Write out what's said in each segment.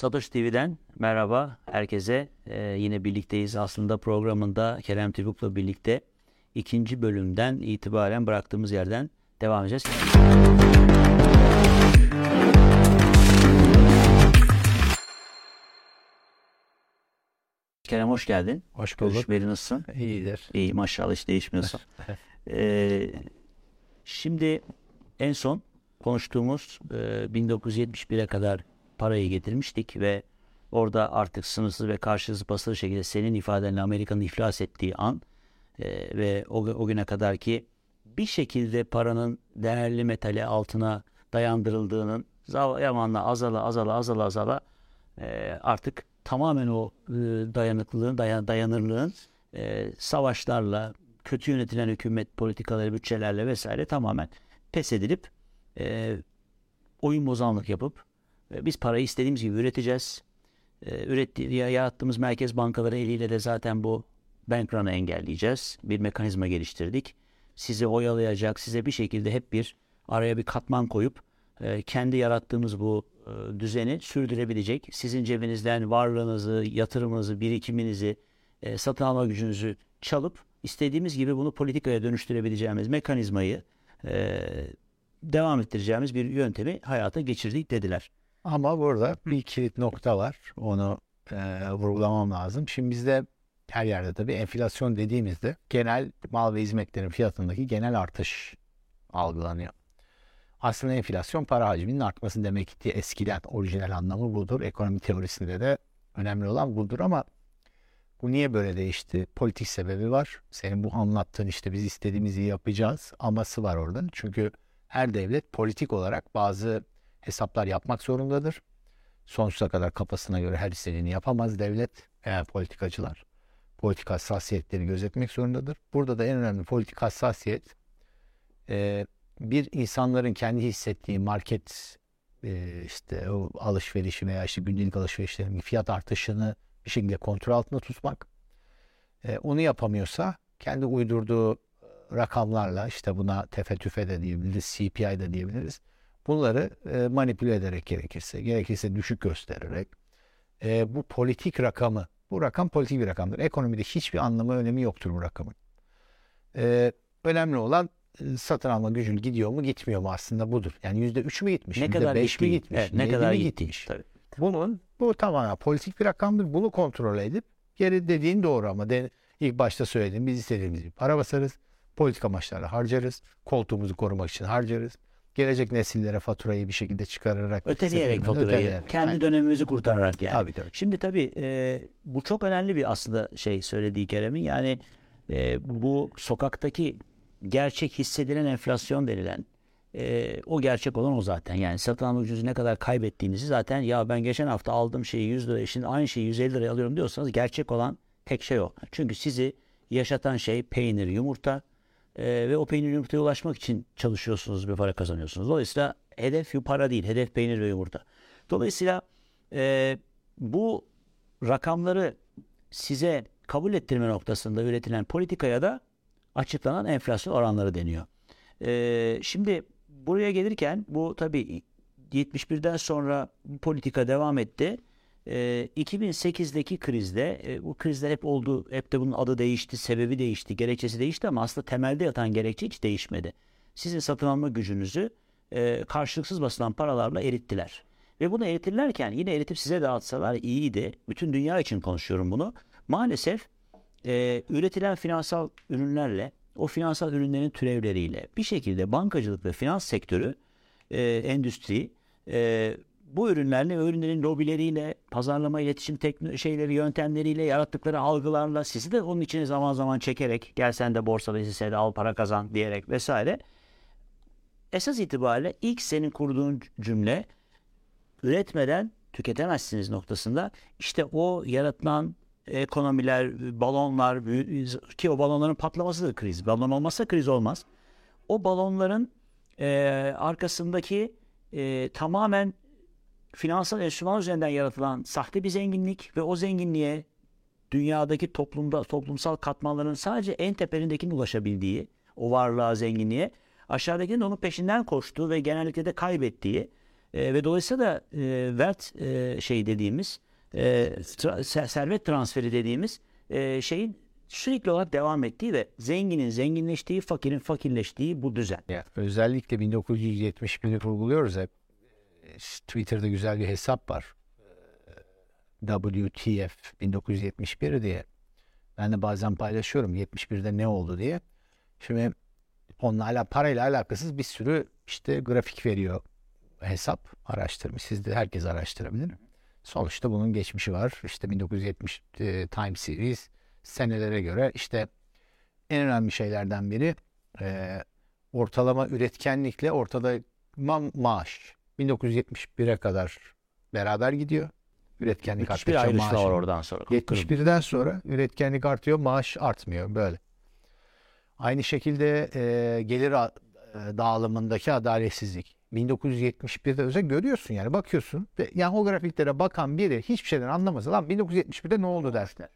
Satoshi TV'den merhaba herkese. Ee, yine birlikteyiz aslında programında Kerem Tibuk'la birlikte ikinci bölümden itibaren bıraktığımız yerden devam edeceğiz. Kerem hoş geldin. Hoş bulduk. Görüşmeli nasılsın? İyidir. İyi maşallah hiç değişmiyorsun. Ee, şimdi en son konuştuğumuz e, 1971'e kadar parayı getirmiştik ve orada artık sınırsız ve karşılıksız basılı şekilde senin ifadenle Amerika'nın iflas ettiği an e, ve o, o güne kadar ki bir şekilde paranın değerli metali altına dayandırıldığının zamanla azala azala azala azala e, artık tamamen o e, dayanıklılığın dayan, dayanırlığın e, savaşlarla kötü yönetilen hükümet politikaları bütçelerle vesaire tamamen pes edilip e, oyun bozanlık yapıp biz parayı istediğimiz gibi üreteceğiz. E, üretti, yarattığımız merkez bankaları eliyle de zaten bu bank engelleyeceğiz. Bir mekanizma geliştirdik. Sizi oyalayacak, size bir şekilde hep bir araya bir katman koyup e, kendi yarattığımız bu e, düzeni sürdürebilecek. Sizin cebinizden varlığınızı, yatırımınızı, birikiminizi, e, satın alma gücünüzü çalıp istediğimiz gibi bunu politikaya dönüştürebileceğimiz mekanizmayı devam ettireceğimiz bir yöntemi hayata geçirdik dediler. Ama burada bir kilit nokta var. Onu e, vurgulamam lazım. Şimdi bizde her yerde tabii enflasyon dediğimizde genel mal ve hizmetlerin fiyatındaki genel artış algılanıyor. Aslında enflasyon para hacminin artması demek ki eskiden orijinal anlamı budur. Ekonomi teorisinde de önemli olan budur ama bu niye böyle değişti? Politik sebebi var. Senin bu anlattığın işte biz istediğimizi yapacağız aması var orada. Çünkü her devlet politik olarak bazı hesaplar yapmak zorundadır. Sonsuza kadar kafasına göre her istediğini yapamaz devlet veya politikacılar. Politik hassasiyetleri gözetmek zorundadır. Burada da en önemli politik hassasiyet e, bir insanların kendi hissettiği market e, işte o alışverişi veya işte gündelik alışverişlerin fiyat artışını bir şekilde kontrol altında tutmak. E, onu yapamıyorsa kendi uydurduğu rakamlarla işte buna tefe tüfe de diyebiliriz, CPI de diyebiliriz. Bunları e, manipüle ederek gerekirse, gerekirse düşük göstererek e, bu politik rakamı, bu rakam politik bir rakamdır. Ekonomide hiçbir anlamı, önemi yoktur bu rakamın. E, önemli olan e, satın alma gücün gidiyor mu gitmiyor mu aslında budur. Yani yüzde üç mü gitmiş, ne kadar beş mi gitmiş, evet, ne kadar gitmiş. Tabii. Bunun bu tamamen politik bir rakamdır. Bunu kontrol edip geri dediğin doğru ama de, ilk başta söyledim biz istediğimiz gibi para basarız. Politik amaçlarla harcarız. Koltuğumuzu korumak için harcarız. Gelecek nesillere faturayı bir şekilde çıkararak öteleyerek faturayı öteleyerek. kendi yani. dönemimizi kurtararak yani. Tabii, tabii. Şimdi tabii e, bu çok önemli bir aslında şey söylediği Kerem'in yani e, bu sokaktaki gerçek hissedilen enflasyon denilen e, o gerçek olan o zaten. Yani satın alma gücünüzü ne kadar kaybettiğinizi zaten ya ben geçen hafta aldığım şeyi 100 liraya şimdi aynı şeyi 150 liraya alıyorum diyorsanız gerçek olan tek şey o. Çünkü sizi yaşatan şey peynir, yumurta e, ve o peynir yumurtaya ulaşmak için çalışıyorsunuz bir para kazanıyorsunuz. Dolayısıyla hedef para değil, hedef peynir ve yumurta. Dolayısıyla e, bu rakamları size kabul ettirme noktasında üretilen politikaya da açıklanan enflasyon oranları deniyor. E, şimdi buraya gelirken bu tabii 71'den sonra politika devam etti. E, 2008'deki krizde e, bu krizler hep oldu. Hep de bunun adı değişti, sebebi değişti, gerekçesi değişti ama aslında temelde yatan gerekçe hiç değişmedi. Sizin satın alma gücünüzü e, karşılıksız basılan paralarla erittiler. Ve bunu eritirlerken yine eritip size dağıtsalar iyiydi. Bütün dünya için konuşuyorum bunu. Maalesef e, üretilen finansal ürünlerle o finansal ürünlerin türevleriyle bir şekilde bankacılık ve finans sektörü e, endüstri e, bu ürünlerle ürünlerin lobileriyle, pazarlama, iletişim tekno- şeyleri, yöntemleriyle, yarattıkları algılarla sizi de onun içine zaman zaman çekerek gel sen de borsada hissede al para kazan diyerek vesaire. Esas itibariyle ilk senin kurduğun cümle üretmeden tüketemezsiniz noktasında işte o yaratılan ekonomiler, balonlar ki o balonların patlaması da kriz. Balon olmazsa kriz olmaz. O balonların e, arkasındaki e, tamamen finansal enstrüman üzerinden yaratılan sahte bir zenginlik ve o zenginliğe dünyadaki toplumda toplumsal katmanların sadece en teperindekinin ulaşabildiği o varlığa, zenginliğe aşağıdakinin onun peşinden koştuğu ve genellikle de kaybettiği E, ve dolayısıyla da e, vert e, şey dediğimiz e, tra- servet transferi dediğimiz e, şeyin sürekli olarak devam ettiği ve zenginin zenginleştiği, fakirin fakirleştiği bu düzen. Ya, özellikle 1971'i vurguluyoruz hep. Twitter'da güzel bir hesap var. WTF 1971 diye. Ben de bazen paylaşıyorum 71'de ne oldu diye. Şimdi onlarla parayla alakasız bir sürü işte grafik veriyor hesap araştırmış. Siz de herkes araştırabilir. Sonuçta bunun geçmişi var. İşte 1970 e, Time Series senelere göre işte en önemli şeylerden biri e, ortalama üretkenlikle ortalama maaş. 1971'e kadar beraber gidiyor. Üretkenlik Müthiş bir arttıkça ayrışma maaş var oradan sonra. 71'den sonra üretkenlik artıyor, maaş artmıyor böyle. Aynı şekilde e, gelir a- e, dağılımındaki adaletsizlik. 1971'de özel görüyorsun yani bakıyorsun ve yani o grafiklere bakan biri hiçbir şeyden anlamasa lan 1971'de ne oldu derler.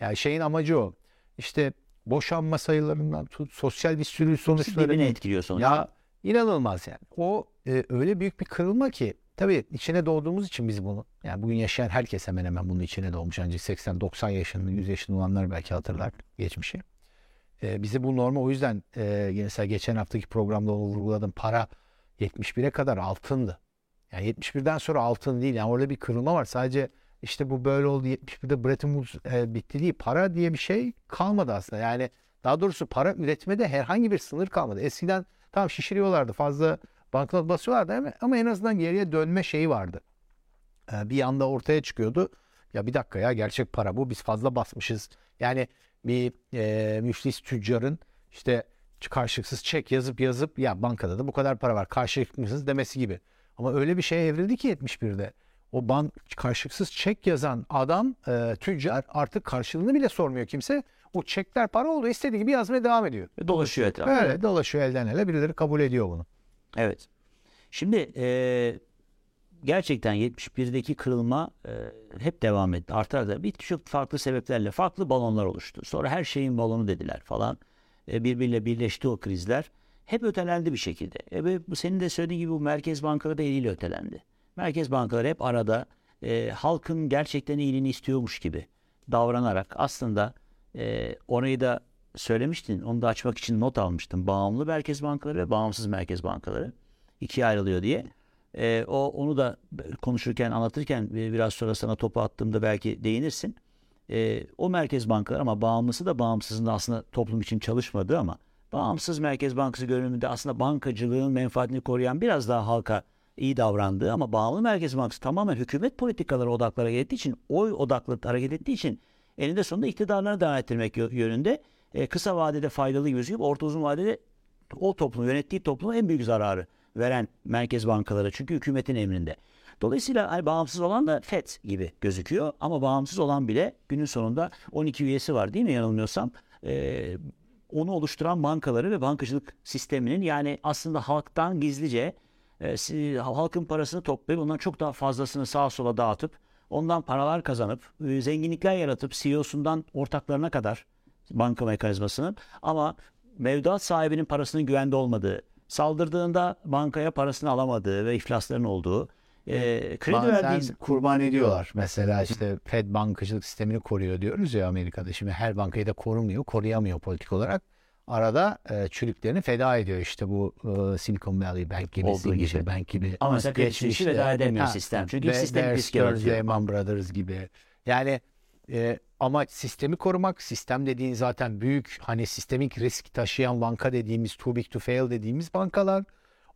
Yani şeyin amacı o. İşte boşanma sayılarından tut sosyal bir sürü Hepsi sonuçları. birbirini etkiliyor sonuçta. Ya inanılmaz yani. O e, öyle büyük bir kırılma ki tabii içine doğduğumuz için biz bunu yani bugün yaşayan herkes hemen hemen bunun içine doğmuş. Ancak 80-90 yaşında 100 yaşında olanlar belki hatırlar geçmişi. E, bize bu normal o yüzden e, mesela geçen haftaki programda vurguladım. Para 71'e kadar altındı. Yani 71'den sonra altın değil. Yani orada bir kırılma var. Sadece işte bu böyle oldu 71'de Bretton Woods e, bitti değil. Para diye bir şey kalmadı aslında. Yani daha doğrusu para üretmede herhangi bir sınır kalmadı. Eskiden tam şişiriyorlardı fazla banknot basıyorlardı ama, ama en azından geriye dönme şeyi vardı. Ee, bir anda ortaya çıkıyordu. Ya bir dakika ya gerçek para bu biz fazla basmışız. Yani bir e, müflis tüccarın işte karşılıksız çek yazıp yazıp ya bankada da bu kadar para var karşılıksız demesi gibi. Ama öyle bir şeye evrildi ki 71'de. O bank karşılıksız çek yazan adam e, tüccar artık karşılığını bile sormuyor kimse. O çekler para oldu istediği gibi yazmaya devam ediyor. Dolaşıyor etrafta. Böyle dolaşıyor elden ele birileri kabul ediyor bunu. Evet. Şimdi e, gerçekten 71'deki kırılma e, hep devam etti. Artar da birçok farklı sebeplerle farklı balonlar oluştu. Sonra her şeyin balonu dediler falan. E, birbiriyle birleşti o krizler. Hep ötelendi bir şekilde. E, ve bu senin de söylediğin gibi bu merkez bankaları da eliyle ötelendi. Merkez bankaları hep arada e, halkın gerçekten iyiliğini istiyormuş gibi davranarak aslında e, orayı da söylemiştin. Onu da açmak için not almıştım. Bağımlı merkez bankaları ve bağımsız merkez bankaları ikiye ayrılıyor diye. E, o onu da konuşurken anlatırken biraz sonra sana topu attığımda belki değinirsin. E, o merkez bankaları ama bağımlısı da bağımsızın da aslında toplum için çalışmadığı ama bağımsız merkez bankası görünümünde aslında bankacılığın menfaatini koruyan biraz daha halka iyi davrandığı ama bağımlı merkez bankası tamamen hükümet politikaları odaklı hareket ettiği için oy odaklı hareket ettiği için eninde sonunda iktidarlarını devam ettirmek yö- yönünde e, kısa vadede faydalı gözüküp orta uzun vadede o toplumu yönettiği topluma en büyük zararı veren merkez bankaları çünkü hükümetin emrinde. Dolayısıyla hani bağımsız olan da FED gibi gözüküyor ama bağımsız olan bile günün sonunda 12 üyesi var değil mi yanılmıyorsam. Ee, onu oluşturan bankaları ve bankacılık sisteminin yani aslında halktan gizlice e, halkın parasını toplayıp ondan çok daha fazlasını sağa sola dağıtıp ondan paralar kazanıp e, zenginlikler yaratıp CEO'sundan ortaklarına kadar banka mekanizmasının ama mevduat sahibinin parasının güvende olmadığı, saldırdığında bankaya parasını alamadığı ve iflasların olduğu, e, kredi Bazen verdiği kurban ediyorlar. Mesela işte Fed bankacılık sistemini koruyor diyoruz ya Amerika'da. Şimdi her bankayı da korumuyor, koruyamıyor politik olarak. Arada e, çürüklerini feda ediyor. İşte bu e, Silicon Valley Bank gibi, Olduğu gibi. Bank gibi. Ama mesela Geçmişte- veda edemiyor Ha, sistem. Çünkü Be- sistem risk yaratıyor. Lehman Brothers gibi. Yani e, ama sistemi korumak, sistem dediğin zaten büyük hani sistemik risk taşıyan banka dediğimiz too big to fail dediğimiz bankalar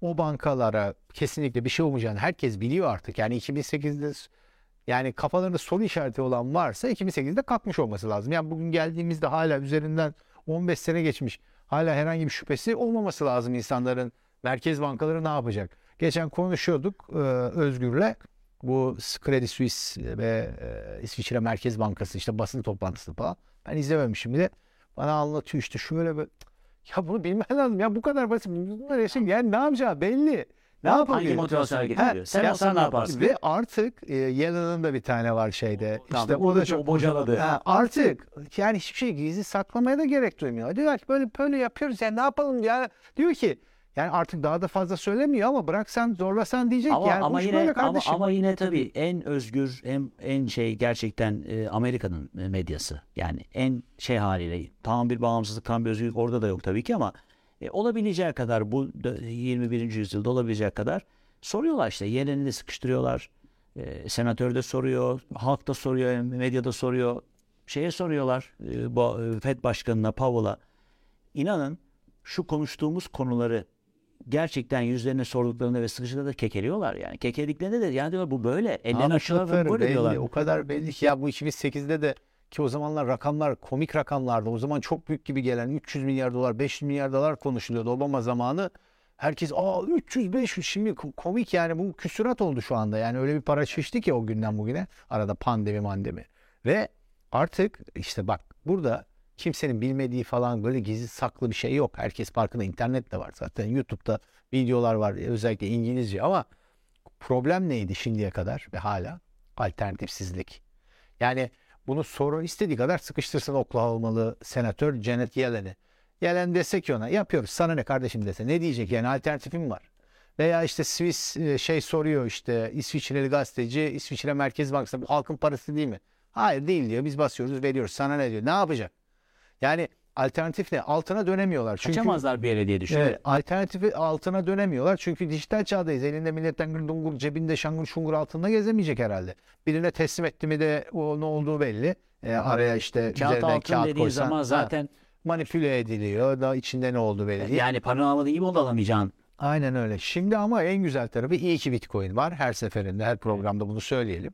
o bankalara kesinlikle bir şey olmayacağını herkes biliyor artık. Yani 2008'de yani kafalarında soru işareti olan varsa 2008'de kalkmış olması lazım. Yani bugün geldiğimizde hala üzerinden 15 sene geçmiş. Hala herhangi bir şüphesi olmaması lazım insanların. Merkez bankaları ne yapacak? Geçen konuşuyorduk e, Özgür'le. Bu Credit Suisse ve e, İsviçre Merkez Bankası işte basın toplantısı falan. Ben izlememişim bile. Bana anlatıyor işte şöyle böyle. Ya bunu bilmen lazım. Ya bu kadar basit. Bunlar yaşın yani ne yapacağı belli. Ne Hangi yapabilir? motivasyon hareket Ha, ediyor? Sen ya- olsan ne yaparsın? Ve artık e, Yellen'ın da bir tane var şeyde. Tamam, işte o o da çok bocaladı. Ha, artık yani hiçbir şey gizli saklamaya da gerek duymuyor. Diyor ki böyle böyle yapıyoruz ya ne yapalım ya. Diyor ki Yani artık daha da fazla söylemiyor ama bıraksan zorlasan diyecek Ama, yani ama yine böyle ama, kardeşim. ama yine tabii en özgür en en şey gerçekten e, Amerika'nın e, medyası. Yani en şey haliyle tam bir bağımsızlık, tam bir özgürlük orada da yok tabii ki ama e, olabileceği kadar bu dö- 21. yüzyılda olabileceği kadar soruyorlar işte. Yelenini de sıkıştırıyorlar. E, senatör de soruyor, halk da soruyor, medyada soruyor. Şeye soruyorlar e, bu e, FED başkanına Powell'a. İnanın şu konuştuğumuz konuları gerçekten yüzlerine sorduklarında ve sıkıştığında kekeliyorlar yani. Kekelediklerinde de yani diyorlar bu böyle. Ellerini Anlattıkları böyle belli, diyorlar. O kadar belli ki ya bu 2008'de de ki o zamanlar rakamlar komik rakamlardı. O zaman çok büyük gibi gelen 300 milyar dolar, 500 milyar dolar konuşuluyordu Obama zamanı. Herkes aa 300 500 şimdi ko- komik yani bu küsurat oldu şu anda. Yani öyle bir para şişti ki o günden bugüne arada pandemi mandemi. Ve artık işte bak burada kimsenin bilmediği falan böyle gizli saklı bir şey yok. Herkes farkında internet de var zaten. YouTube'da videolar var özellikle İngilizce ama problem neydi şimdiye kadar ve hala? Alternatifsizlik. Yani bunu soru istediği kadar sıkıştırsın Oklahomalı senatör Janet Yellen'i. Yellen dese ki ona yapıyoruz sana ne kardeşim dese ne diyecek yani alternatifim var. Veya işte Swiss e, şey soruyor işte İsviçreli gazeteci İsviçre Merkez Bankası halkın parası değil mi? Hayır değil diyor biz basıyoruz veriyoruz sana ne diyor ne yapacak? Yani alternatif ne? Altına dönemiyorlar. Çünkü Kaçamazlar bir yere diye düşünüyorum. Evet, alternatifi altına dönemiyorlar. Çünkü dijital çağdayız. Elinde millet tangır dungur, cebinde şangır şungur altında gezemeyecek herhalde. Birine teslim etti mi de o ne olduğu belli. E, araya işte Kağıt üzerinden altın kağıt dediğin koysan, zaman ha, zaten manipüle ediliyor. Da içinde ne olduğu belli değil. yani paranı almadığı gibi o da alamayacaksın. Aynen öyle. Şimdi ama en güzel tarafı iyi ki Bitcoin var. Her seferinde, her programda bunu söyleyelim.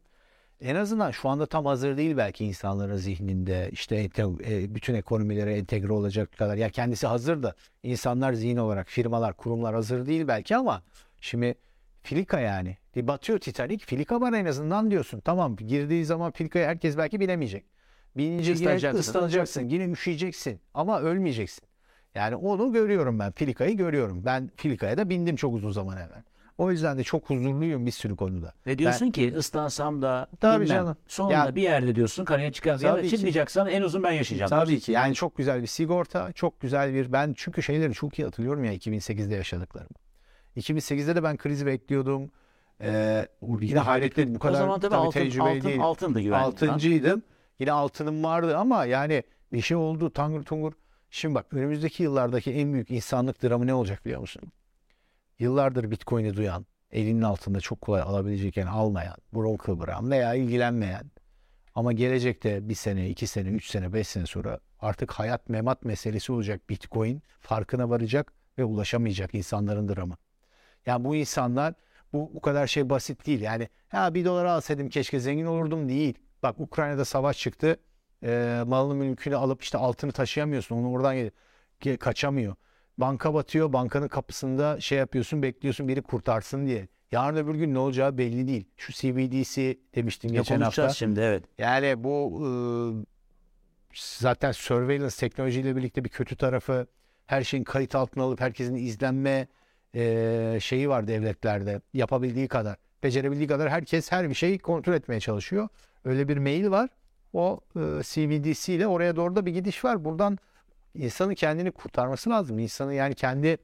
En azından şu anda tam hazır değil belki insanların zihninde işte ente- e, bütün ekonomilere entegre olacak kadar. Ya kendisi hazır da insanlar zihin olarak firmalar, kurumlar hazır değil belki ama şimdi filika yani. Bir batıyor Titanic, filika var en azından diyorsun. Tamam girdiği zaman filikayı herkes belki bilemeyecek. Binince yine Islanacaksın. ıslanacaksın, yine üşüyeceksin ama ölmeyeceksin. Yani onu görüyorum ben. Filikayı görüyorum. Ben Filika'ya da bindim çok uzun zaman evvel. O yüzden de çok huzurluyum bir sürü konuda. Ve diyorsun ki ıslansam da Tabii bilmem. canım. Sonunda Ya- bir yerde diyorsun karaya çıkarsın. Ya da çıkmayacaksan en uzun ben yaşayacağım. Tabii ki. Yani çok güzel bir sigorta, çok güzel bir ben çünkü şeyleri çok iyi hatırlıyorum ya 2008'de yaşadıklarımı. 2008'de de ben krizi bekliyordum. Ee, yine hayretli bu kadar o zaman tabii, tabii altın, tecrübeli altın, değil. altındı güvenlik. Altıncıydım. Yine altınım vardı ama yani bir şey oldu tangır tungur. Şimdi bak önümüzdeki yıllardaki en büyük insanlık dramı ne olacak biliyor musun? Yıllardır Bitcoin'i duyan, elinin altında çok kolay alabilecekken almayan, burun kıvıran veya ilgilenmeyen ama gelecekte bir sene, iki sene, üç sene, beş sene sonra artık hayat memat meselesi olacak Bitcoin farkına varacak ve ulaşamayacak insanların dramı. Yani bu insanlar bu bu kadar şey basit değil. Yani ha bir dolar alsaydım keşke zengin olurdum değil. Bak Ukrayna'da savaş çıktı. Ee, malını mülkünü alıp işte altını taşıyamıyorsun. Onu oradan gel- ge- kaçamıyor. Banka batıyor. Bankanın kapısında şey yapıyorsun bekliyorsun biri kurtarsın diye. Yarın öbür gün ne olacağı belli değil. Şu CBDC demiştim Ya geçen hafta. şimdi evet. Yani bu e, zaten surveillance teknolojiyle birlikte bir kötü tarafı her şeyin kayıt altına alıp herkesin izlenme e, şeyi var devletlerde yapabildiği kadar becerebildiği kadar herkes her bir şeyi kontrol etmeye çalışıyor. Öyle bir mail var. O e, CBDC ile oraya doğru da bir gidiş var. Buradan insanın kendini kurtarması lazım. İnsanı yani kendi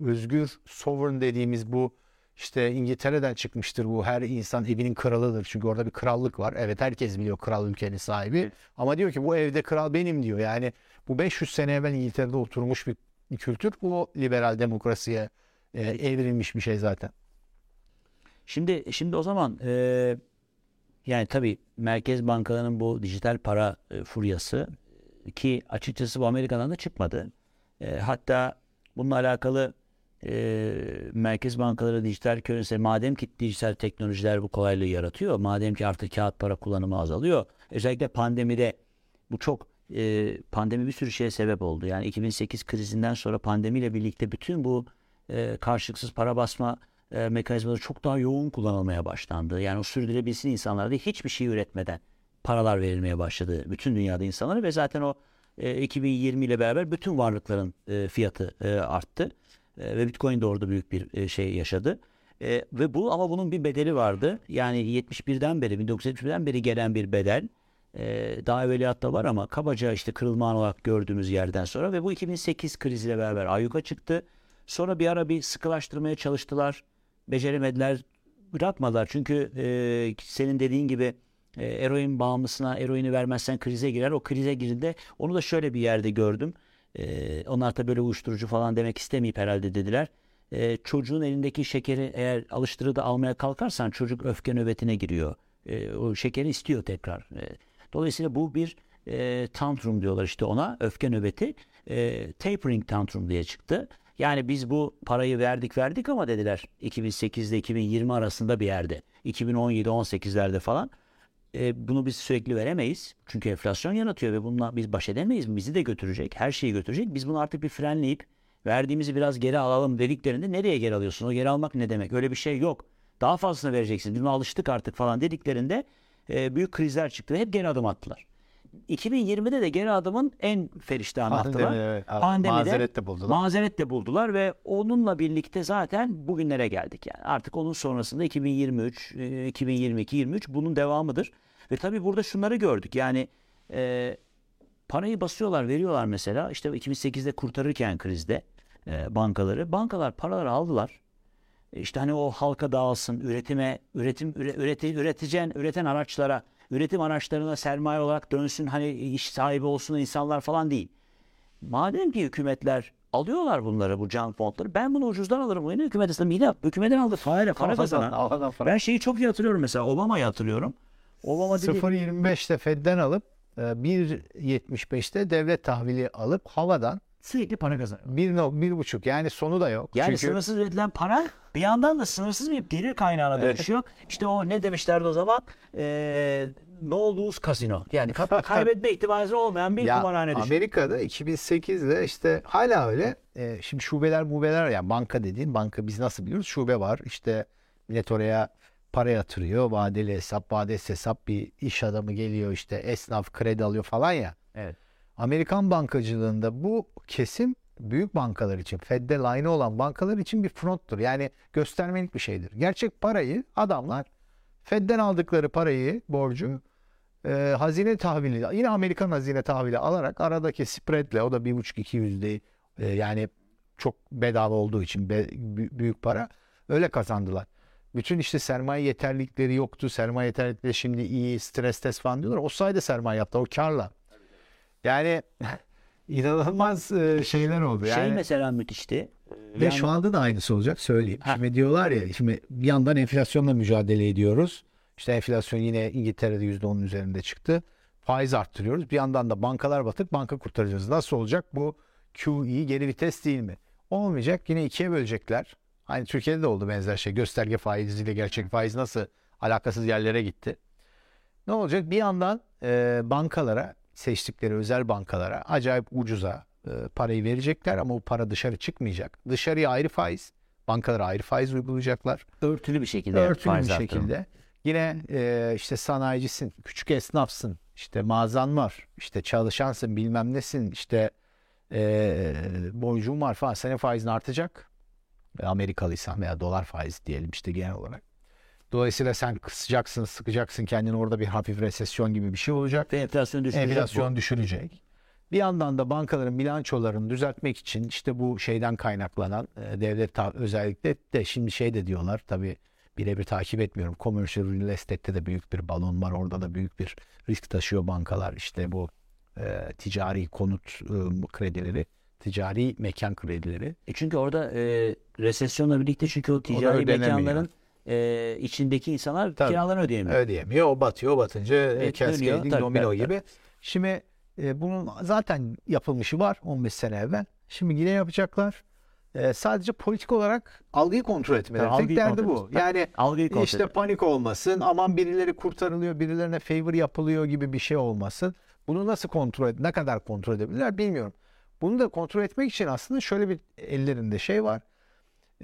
özgür sovereign dediğimiz bu işte İngiltere'den çıkmıştır bu. Her insan evinin kralıdır. Çünkü orada bir krallık var. Evet herkes biliyor kral ülkenin sahibi. Ama diyor ki bu evde kral benim diyor. Yani bu 500 sene evvel İngiltere'de oturmuş bir, kültür. Bu liberal demokrasiye e, evrilmiş bir şey zaten. Şimdi şimdi o zaman e, yani tabii merkez bankalarının bu dijital para e, furyası ki açıkçası bu Amerika'dan da çıkmadı. E, hatta bununla alakalı e, merkez bankaları dijital currency madem ki dijital teknolojiler bu kolaylığı yaratıyor. Madem ki artık kağıt para kullanımı azalıyor. Özellikle pandemide bu çok e, pandemi bir sürü şeye sebep oldu. Yani 2008 krizinden sonra pandemiyle birlikte bütün bu e, karşılıksız para basma e, mekanizmaları çok daha yoğun kullanılmaya başlandı. Yani o sürdürebilsin insanlara değil hiçbir şey üretmeden paralar verilmeye başladı bütün dünyada insanlara ve zaten o e, 2020 ile beraber bütün varlıkların e, fiyatı e, arttı. E, ve Bitcoin de orada büyük bir e, şey yaşadı. E, ve bu ama bunun bir bedeli vardı. Yani 71'den beri 1971'den beri gelen bir bedel. E, daha evveliyatta var ama kabaca işte kırılma olarak gördüğümüz yerden sonra ve bu 2008 kriziyle beraber ayyuka çıktı. Sonra bir ara bir sıkılaştırmaya çalıştılar. Beceremediler. Bırakmadılar. Çünkü e, senin dediğin gibi e, eroin bağımlısına eroini vermezsen krize girer. O krize girdiğinde onu da şöyle bir yerde gördüm. E, onlar da böyle uyuşturucu falan demek istemeyip herhalde dediler. E, çocuğun elindeki şekeri eğer alıştırı da almaya kalkarsan çocuk öfke nöbetine giriyor. E, o şekeri istiyor tekrar. E, dolayısıyla bu bir e, tantrum diyorlar işte ona öfke nöbeti. E, tapering tantrum diye çıktı. Yani biz bu parayı verdik verdik ama dediler 2008 ile 2020 arasında bir yerde. 2017-18'lerde falan. E, bunu biz sürekli veremeyiz. Çünkü enflasyon yaratıyor ve bununla biz baş edemeyiz. Bizi de götürecek, her şeyi götürecek. Biz bunu artık bir frenleyip verdiğimizi biraz geri alalım dediklerinde nereye geri alıyorsun? O geri almak ne demek? Öyle bir şey yok. Daha fazlasını vereceksin. Buna alıştık artık falan dediklerinde e, büyük krizler çıktı ve hep geri adım attılar. 2020'de de geri adımın en feriştahını attılar. Pandemi, evet. Pandemide Mazeret de buldular. Mazeret de buldular ve onunla birlikte zaten bugünlere geldik yani. Artık onun sonrasında 2023, e, 2022, 23 bunun devamıdır. Ve tabii burada şunları gördük. Yani e, parayı basıyorlar, veriyorlar mesela. İşte 2008'de kurtarırken krizde e, bankaları. Bankalar paraları aldılar. E, İşte hani o halka dağılsın, üretime, üretim üre, üreti, üreticen, üreten araçlara, üretim araçlarına sermaye olarak dönsün, hani iş sahibi olsun insanlar falan değil. Madem ki hükümetler alıyorlar bunları, bu can fondları, ben bunu ucuzdan alırım. Yine hükümet aslında yine hükümetten aldı, fare, para kazanan. Ben şeyi çok iyi hatırlıyorum mesela, Obama'yı hatırlıyorum. Obama dedi, 0.25'te Fed'den alıp e, 1.75'te devlet tahvili alıp havadan sürekli para kazanıyor. 1.5 yani sonu da yok. Yani Çünkü sınırsız üretilen para bir yandan da sınırsız bir gelir kaynağına dönüşüyor. İşte o ne demişlerdi o zaman? Ee, no lose casino. Yani ka- kaybetme ihtimali olmayan bir ya kumarhane düşün. Amerika'da 2008'de işte hala öyle. E, şimdi şubeler mubeler yani banka dediğin banka biz nasıl biliyoruz? Şube var. İşte millet oraya para yatırıyor. Vadeli hesap, vadesiz hesap bir iş adamı geliyor işte esnaf kredi alıyor falan ya. Evet. Amerikan bankacılığında bu kesim büyük bankalar için, Fed'de line olan bankalar için bir fronttur. Yani göstermelik bir şeydir. Gerçek parayı adamlar Fed'den aldıkları parayı, borcu e, hazine tahvili, yine Amerikan hazine tahvili alarak aradaki spreadle o da 1,5-2 yüzde e, yani çok bedava olduğu için be- bü- büyük para öyle kazandılar. Bütün işte sermaye yeterlilikleri yoktu. Sermaye yeterlilikleri şimdi iyi, stres test falan diyorlar. O sayede sermaye yaptı. O karla. Yani inanılmaz e, şeyler oldu. Şey Yani mesela müthişti. ve Yani- şu anda da aynısı olacak söyleyeyim. Ha. Şimdi diyorlar ya şimdi bir yandan enflasyonla mücadele ediyoruz. İşte enflasyon yine İngiltere'de %10'un üzerinde çıktı. Faiz arttırıyoruz. Bir yandan da bankalar batık banka kurtaracağız. Nasıl olacak? Bu QE geri vites değil mi? Olmayacak. Yine ikiye bölecekler. Aynı Türkiye'de de oldu benzer şey. Gösterge faiziyle gerçek faiz nasıl alakasız yerlere gitti. Ne olacak? Bir yandan e, bankalara, seçtikleri özel bankalara acayip ucuza e, parayı verecekler ama o para dışarı çıkmayacak. Dışarıya ayrı faiz, bankalara ayrı faiz uygulayacaklar. örtülü bir şekilde Örtülü bir şekilde. Yine e, işte sanayicisin, küçük esnafsın, işte mağazan var, işte çalışansın, bilmem nesin, işte e, borcun var falan. Senin faizin artacak. E, Amerikalıysan veya dolar faizi diyelim işte genel olarak. Dolayısıyla sen kısacaksın, sıkacaksın kendini orada bir hafif resesyon gibi bir şey olacak. Ve enflasyon düşürecek. Enflasyon bu. düşürecek. Bir yandan da bankaların bilançolarını düzeltmek için işte bu şeyden kaynaklanan e, devlet özellikle de şimdi şey de diyorlar tabii birebir takip etmiyorum. Commercial real estate'te de büyük bir balon var. Orada da büyük bir risk taşıyor bankalar. İşte bu e, ticari konut e, kredileri, ticari mekan kredileri. E çünkü orada e, resesyonla birlikte çünkü o ticari mekanların e, içindeki insanlar Tabii. kiralarını ödeyemiyor. Ödeyemiyor. O batıyor. O batınca e, Evet, cascading. Tabii, domino tabii, gibi. Şimdi e, bunun zaten yapılmışı var 15 sene evvel. Şimdi yine yapacaklar. E, sadece politik olarak algıyı kontrol etmeleri. Tabii, Tek derdi bu. Yani Algıyı kontrol işte etmek. panik olmasın. Aman birileri kurtarılıyor, birilerine favor yapılıyor gibi bir şey olmasın. Bunu nasıl kontrol ed ne kadar kontrol edebilirler bilmiyorum. Bunu da kontrol etmek için aslında şöyle bir ellerinde şey var.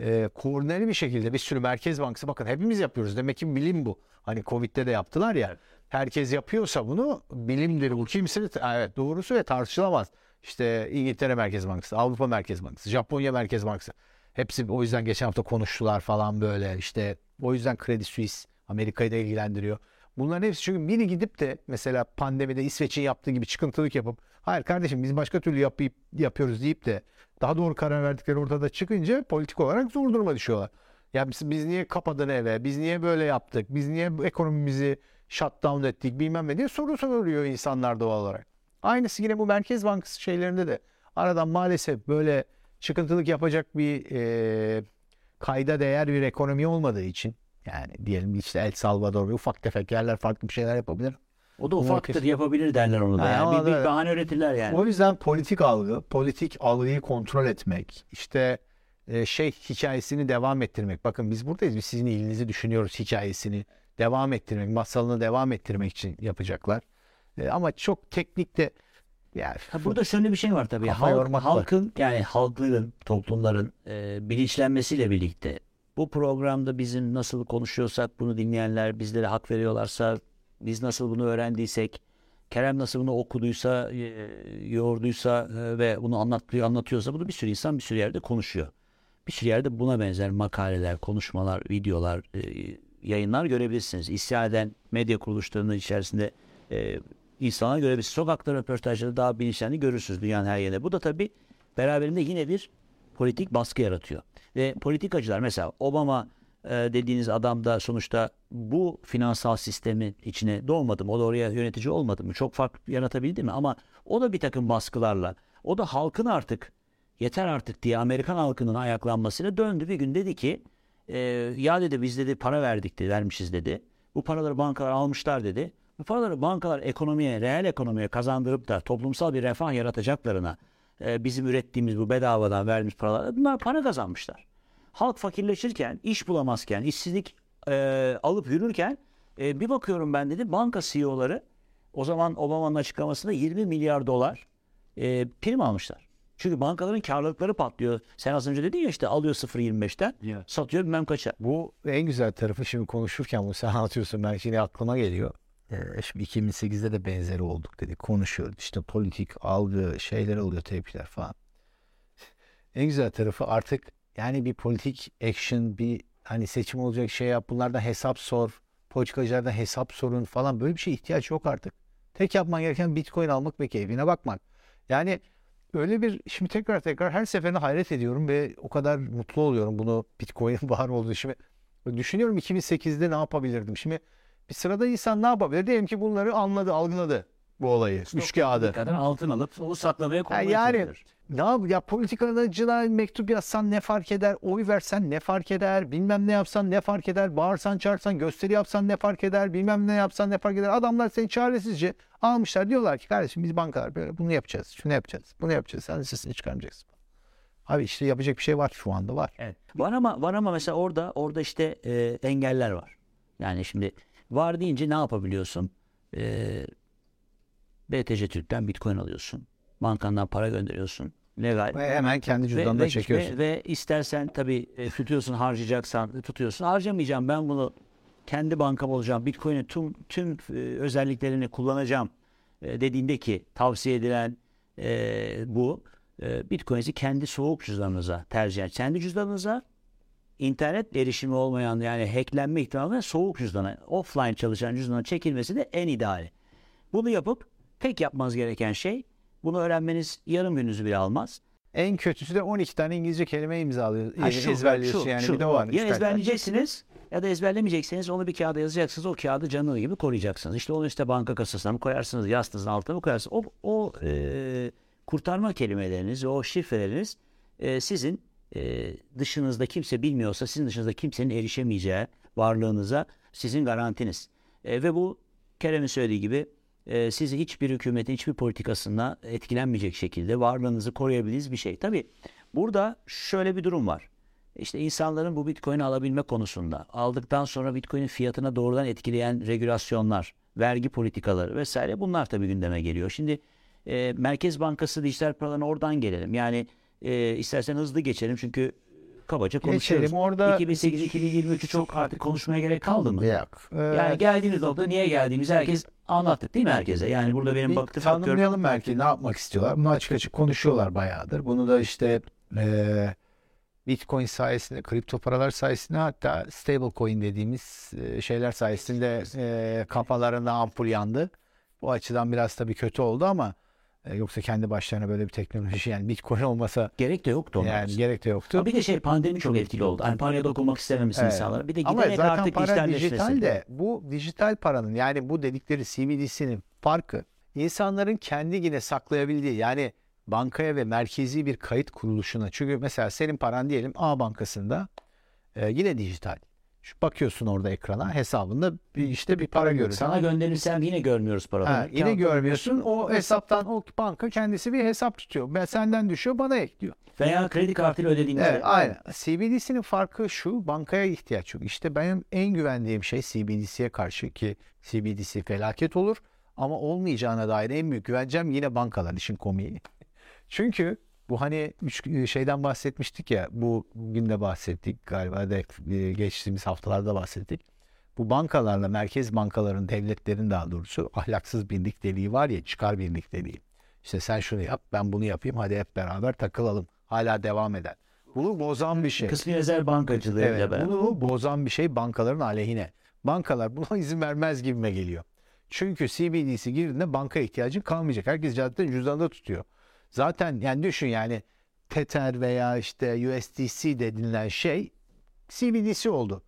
E, koordineli bir şekilde bir sürü merkez bankası bakın hepimiz yapıyoruz. Demek ki bilim bu. Hani Covid'de de yaptılar ya. Herkes yapıyorsa bunu bilimdir bu. Kimse evet doğrusu ve tartışılamaz. İşte İngiltere Merkez Bankası, Avrupa Merkez Bankası, Japonya Merkez Bankası. Hepsi o yüzden geçen hafta konuştular falan böyle. İşte o yüzden Credit Suisse Amerika'yı da ilgilendiriyor. Bunların hepsi çünkü biri gidip de mesela pandemide İsveç'in yaptığı gibi çıkıntılık yapıp hayır kardeşim biz başka türlü yapıp, yapıyoruz deyip de daha doğru karar verdikleri ortada çıkınca politik olarak zor duruma düşüyorlar. Ya biz, biz niye kapadın eve? Biz niye böyle yaptık? Biz niye ekonomimizi shutdown ettik bilmem ne diye soru soruyor insanlar doğal olarak. Aynısı yine bu Merkez Bankası şeylerinde de aradan maalesef böyle çıkıntılık yapacak bir e, kayda değer bir ekonomi olmadığı için yani diyelim işte El Salvador ve ufak tefek yerler farklı bir şeyler yapabilir. O da ufaktır yapabilir derler onu da. Ha, Yani. Bir, bir bahane üretirler yani. O yüzden politik algı, politik algıyı kontrol etmek, işte e, şey hikayesini devam ettirmek. Bakın biz buradayız, biz sizin iyiliğinizi düşünüyoruz hikayesini devam ettirmek, masalını devam ettirmek için yapacaklar. E, ama çok teknikte yani Ha, burada şöyle bir şey var tabii. Halk- var. halkın yani halkların, toplumların e, bilinçlenmesiyle birlikte bu programda bizim nasıl konuşuyorsak bunu dinleyenler bizlere hak veriyorlarsa biz nasıl bunu öğrendiysek Kerem nasıl bunu okuduysa, e, yoğurduysa e, ve bunu anlatıyor, anlatıyorsa bunu bir sürü insan bir sürü yerde konuşuyor. Bir sürü yerde buna benzer makaleler, konuşmalar, videolar, e, yayınlar görebilirsiniz. İsyan eden medya kuruluşlarının içerisinde insanlar görebilirsiniz. Sokakta röportajları daha bilinçlendi görürsünüz dünyanın her yerinde. Bu da tabii beraberinde yine bir politik baskı yaratıyor. Ve politikacılar mesela Obama e, dediğiniz adam da sonuçta bu finansal sistemin içine doğmadı mı? O da oraya yönetici olmadı mı? Çok fark yaratabildi mi? Ama o da bir takım baskılarla o da halkın artık yeter artık diye Amerikan halkının ayaklanmasıyla döndü bir gün dedi ki e, ya dedi biz dedi para verdik dedi vermişiz dedi. Bu paraları bankalar almışlar dedi. Bu paraları bankalar ekonomiye, reel ekonomiye kazandırıp da toplumsal bir refah yaratacaklarına e, bizim ürettiğimiz bu bedavadan verdiğimiz paralar bunlar para kazanmışlar. Halk fakirleşirken, iş bulamazken, işsizlik e, alıp yürürken e, bir bakıyorum ben dedi banka CEO'ları o zaman Obama'nın açıklamasında 20 milyar dolar e, prim almışlar. Çünkü bankaların karlılıkları patlıyor. Sen az önce dedin ya işte alıyor 0.25'ten Evet. satıyor bilmem kaça. Bu en güzel tarafı şimdi konuşurken bu sen anlatıyorsun ben şimdi aklıma geliyor. Ee, şimdi 2008'de de benzeri olduk dedik. Konuşuyoruz işte politik algı şeyler oluyor tepkiler falan. En güzel tarafı artık yani bir politik action bir hani seçim olacak şey yap bunlardan hesap sor. Politikacılardan hesap sorun falan böyle bir şey ihtiyaç yok artık. Tek yapman gereken bitcoin almak ve keyfine bakmak. Yani öyle bir şimdi tekrar tekrar her seferinde hayret ediyorum ve o kadar mutlu oluyorum bunu bitcoin'in var olduğu şimdi düşünüyorum 2008'de ne yapabilirdim şimdi bir sırada insan ne yapabilir diyelim ki bunları anladı algıladı bu olayı. Üç kağıdı. kadar altın alıp onu saklamaya koymaya yani ne yap ya politikacılara mektup yazsan ne fark eder oy versen ne fark eder bilmem ne yapsan ne fark eder bağırsan çağırsan gösteri yapsan ne fark eder bilmem ne yapsan ne fark eder. Adamlar seni çaresizce almışlar. Diyorlar ki kardeşim biz bankalar böyle bunu yapacağız şunu yapacağız bunu yapacağız sen sesini çıkarmayacaksın. Abi işte yapacak bir şey var şu anda var. Evet. Var ama var ama mesela orada orada işte e, engeller var. Yani şimdi var deyince ne yapabiliyorsun? E, BTC Türk'ten Bitcoin alıyorsun. Bankandan para gönderiyorsun. Legal. ve hemen kendi cüzdanına ve, çekiyorsun ve, ve istersen tabii e, tutuyorsun harcayacaksan tutuyorsun. Harcamayacağım ben bunu kendi bankam olacağım. Bitcoin'in tüm tüm e, özelliklerini kullanacağım e, dediğinde ki tavsiye edilen e, bu. E, Bitcoin'i kendi soğuk cüzdanınıza tercih et. Kendi cüzdanınıza internet erişimi olmayan yani hacklenme ihtimali soğuk cüzdana, offline çalışan cüzdana çekilmesi de en ideali. Bunu yapıp tek yapmanız gereken şey bunu öğrenmeniz yarım gününüzü bile almaz. en kötüsü de 12 tane İngilizce kelime imzalıyor Ha, şu, ezberliyorsun şu, yani şu. bir de o var Ya ezberleyeceksiniz ya da ezberlemeyecekseniz onu bir kağıda yazacaksınız. O kağıdı canlı gibi koruyacaksınız. İşte onu işte banka kasasına mı koyarsınız, yastığınızın altına mı koyarsınız? O, o e, kurtarma kelimeleriniz, o şifreleriniz e, sizin e, dışınızda kimse bilmiyorsa sizin dışınızda kimsenin erişemeyeceği varlığınıza sizin garantiniz. E, ve bu Kerem'in söylediği gibi e, sizi hiçbir hükümetin hiçbir politikasına etkilenmeyecek şekilde varlığınızı koruyabildiğiniz bir şey. Tabii burada şöyle bir durum var. İşte insanların bu Bitcoin'i alabilme konusunda aldıktan sonra Bitcoin'in fiyatına doğrudan etkileyen regülasyonlar, vergi politikaları vesaire bunlar tabii gündeme geliyor. Şimdi e, Merkez Bankası dijital paralarına oradan gelelim. Yani e, istersen hızlı geçelim çünkü kabaca konuşuyoruz. Geçelim orada 2008-2023'ü çok artık konuşmaya gerek kaldı mı? Yok. Ee, Yani geldiğimiz nokta niye geldiğimizi herkes anlattık değil mi herkese? Yani burada benim Bir baktığım bakıyorum. tanımlayalım belki ne yapmak istiyorlar. Bunu açık açık konuşuyorlar bayağıdır. Bunu da işte eee, Bitcoin sayesinde, kripto paralar sayesinde hatta stable coin dediğimiz e, şeyler sayesinde e, kafalarında ampul yandı. Bu açıdan biraz tabii kötü oldu ama e, yoksa kendi başlarına böyle bir teknoloji yani Bitcoin olmasa Gerek de yoktu onlar. yani gerek de yoktu. Ama bir de şey pandemi çok etkili oldu. Hani paraya dokunmak istememiş Evet. insanlar. Bir de Ama giderek zaten artık para dijital de bu dijital paranın yani bu dedikleri CBDC'nin farkı insanların kendi yine saklayabildiği yani bankaya ve merkezi bir kayıt kuruluşuna. Çünkü mesela senin paran diyelim A bankasında e, yine dijital. Şu bakıyorsun orada ekrana hesabında bir işte bir para görüyorsun. Sana gönderirsem yine görmüyoruz paraları. Ha, yine görmüyorsun. O hesaptan o banka kendisi bir hesap tutuyor. Ben senden düşüyor bana ekliyor. Veya kredi kartıyla ödediğinizde. Evet, aynen. CBDC'nin farkı şu, bankaya ihtiyaç yok. İşte benim en güvendiğim şey CBDC'ye karşı ki CBDC felaket olur ama olmayacağına dair en büyük güvencem yine bankalar işin komiği. Çünkü bu hani üç şeyden bahsetmiştik ya, bu bugün de bahsettik galiba da e, geçtiğimiz haftalarda bahsettik. Bu bankalarla merkez bankaların, devletlerin daha doğrusu ahlaksız birlikteliği var ya, çıkar birlikteliği. İşte sen şunu yap, ben bunu yapayım, hadi hep beraber takılalım. Hala devam eden. Bunu bozan bir şey. Kısmi rezerv bankacılığıyla Evet, beraber. bunu bozan bir şey bankaların aleyhine. Bankalar buna izin vermez gibime geliyor. Çünkü CBDC girdiğinde banka ihtiyacın kalmayacak. Herkes zaten cüzdanında tutuyor. Zaten yani düşün yani Tether veya işte USDC denilen şey CBDC oldu.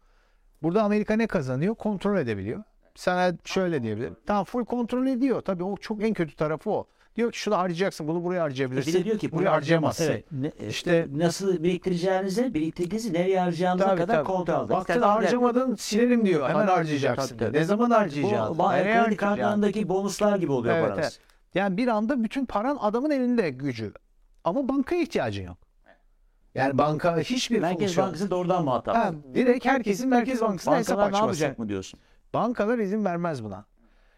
Burada Amerika ne kazanıyor? Kontrol edebiliyor. Sana şöyle diyebilirim. Tamam full kontrol ediyor. Tabii o çok en kötü tarafı o. Diyor ki şunu harcayacaksın, bunu buraya harcayabilirsin. Bir de diyor ki buraya harcayamazsın. Evet. Ne, İşte- işte nasıl biriktireceğinize, biriktirdiğinizi nereye harcayacağınıza Tabii, kadar tabii. kontrol aldı. Baktın bir harcamadın silerim diyor. Hemen harcayacaksın. tabii, tabii. Ne zaman Bu harcayacaksın? ba- Nereye kredi harcayacaksın? kartlarındaki bonuslar gibi oluyor Evet, paranız. evet. Yani bir anda bütün paran adamın elinde gücü. Ama bankaya ihtiyacın yok. Yani banka hiçbir Merkez fonksiyon. Bankası doğrudan muhatap. Ha, direkt herkesin Merkez Bankası'na hesap Bankalar ne açması. yapacak mı diyorsun? Bankalar izin vermez buna.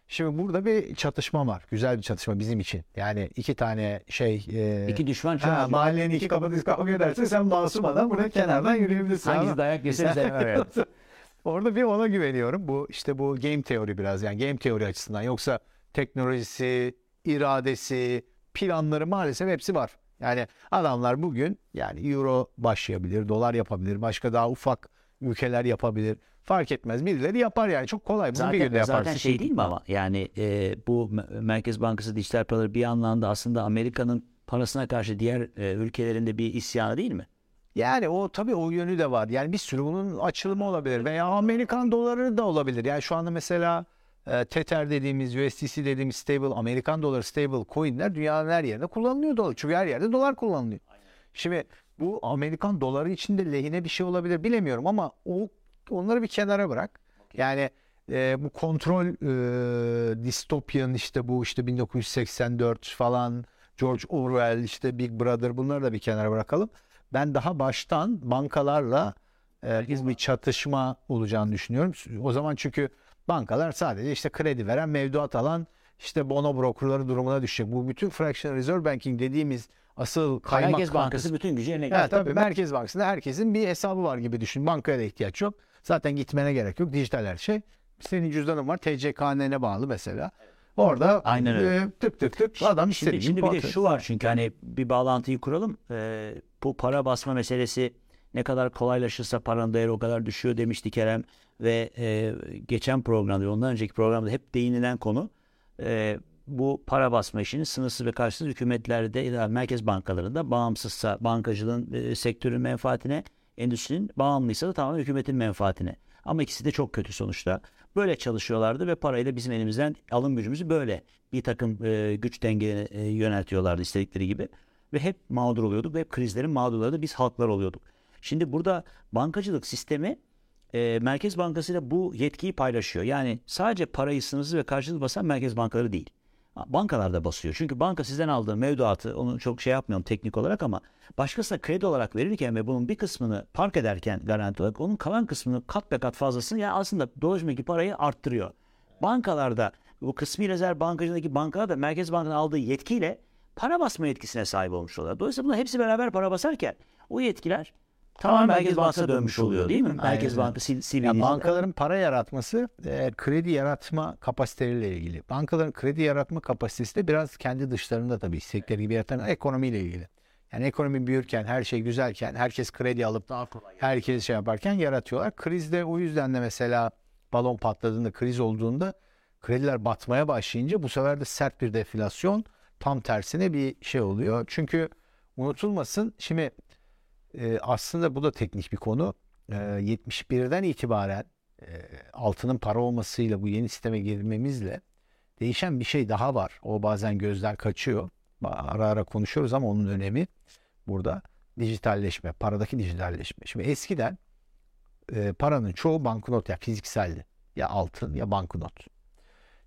Şimdi burada bir çatışma var. Güzel bir çatışma bizim için. Yani iki tane şey... e, İki düşman ha, mahallenin iki kapatı kavga ederse sen masum adam burada kenardan yürüyebilirsin. Hangisi ama- dayak yese ver. Orada bir ona güveniyorum. Bu işte bu game teori biraz yani game teori açısından. Yoksa teknolojisi, iradesi, planları maalesef hepsi var. Yani adamlar bugün yani euro başlayabilir, dolar yapabilir, başka daha ufak ülkeler yapabilir. Fark etmez. Birileri yapar yani. Çok kolay. Bunu bir günde Zaten, yaparsın. zaten şey değil mi ama yani e, bu Me- Merkez Bankası dijital paraları bir anlamda aslında Amerika'nın parasına karşı diğer e, ülkelerinde bir isyanı değil mi? Yani o tabii o yönü de var. Yani bir sürü bunun açılımı olabilir veya Amerikan doları da olabilir. Yani şu anda mesela e, Tether dediğimiz, USDC dediğimiz stable, Amerikan doları stable coinler dünyanın her yerinde kullanılıyor dolar. Çünkü her yerde dolar kullanılıyor. Şimdi bu Amerikan doları içinde lehine bir şey olabilir bilemiyorum ama o onları bir kenara bırak. Yani e, bu kontrol e, distopyan işte bu işte 1984 falan George Orwell işte Big Brother bunları da bir kenara bırakalım. Ben daha baştan bankalarla e, bir çatışma olacağını düşünüyorum. O zaman çünkü bankalar sadece işte kredi veren, mevduat alan işte bono brokerları durumuna düşecek. Bu bütün fractional reserve banking dediğimiz asıl kaymak Merkez Bankası bütün gücü yerine Evet getirdi. tabii Merkez Bankası'nda herkesin bir hesabı var gibi düşün. Bankaya da ihtiyaç yok. Zaten gitmene gerek yok. Dijital her şey. Senin cüzdanın var. TCKN'ne bağlı mesela. Orada Aynen öyle. e, tık tık tık adam Şimdi, şimdi bir de şu var çünkü hani bir bağlantıyı kuralım. Ee, bu para basma meselesi ne kadar kolaylaşırsa paranın değeri o kadar düşüyor demişti Kerem. Ve e, geçen programda ondan önceki programda hep değinilen konu e, bu para basma işinin sınırsız ve karşısız hükümetlerde ya merkez bankalarında bağımsızsa bankacılığın e, sektörün menfaatine, endüstrinin bağımlıysa da tamamen hükümetin menfaatine. Ama ikisi de çok kötü sonuçta. Böyle çalışıyorlardı ve parayla bizim elimizden alım gücümüzü böyle bir takım e, güç dengelerine e, yöneltiyorlardı istedikleri gibi. Ve hep mağdur oluyorduk ve hep krizlerin mağdurları da biz halklar oluyorduk. Şimdi burada bankacılık sistemi e, Merkez Bankası ile bu yetkiyi paylaşıyor. Yani sadece parayı sınırsız ve karşılıklı basan merkez bankaları değil. Bankalar da basıyor. Çünkü banka sizden aldığı mevduatı onu çok şey yapmıyorum teknik olarak ama başkasına kredi olarak verirken ve bunun bir kısmını park ederken garanti olarak onun kalan kısmını kat be kat fazlasını yani aslında dolaşımdaki parayı arttırıyor. Bankalarda bu kısmi rezerv bankacılığındaki bankalar da Merkez Banka'nın aldığı yetkiyle para basma yetkisine sahip olmuş oluyor. Dolayısıyla bunlar hepsi beraber para basarken o yetkiler tamamen Merkez Bankası'na dönmüş oluyor değil mi? Merkez. Bankası CBDC. Ya bankaların para yaratması e, kredi yaratma kapasiteleriyle ilgili. Bankaların kredi yaratma kapasitesi de biraz kendi dışlarında tabii istekleri gibi yaratan ekonomiyle ilgili. Yani ekonomi büyürken, her şey güzelken, herkes kredi alıp Daha kolay. herkes şey yaparken yaratıyorlar. Krizde o yüzden de mesela balon patladığında, kriz olduğunda krediler batmaya başlayınca bu sefer de sert bir deflasyon tam tersine bir şey oluyor. Çünkü unutulmasın şimdi e, aslında bu da teknik bir konu. E, 71'den itibaren e, altının para olmasıyla bu yeni sisteme girmemizle değişen bir şey daha var. O bazen gözler kaçıyor. Ara ara konuşuyoruz ama onun önemi burada dijitalleşme, paradaki dijitalleşme. Şimdi eskiden e, paranın çoğu banknot ya fizikseldi. Ya altın ya banknot.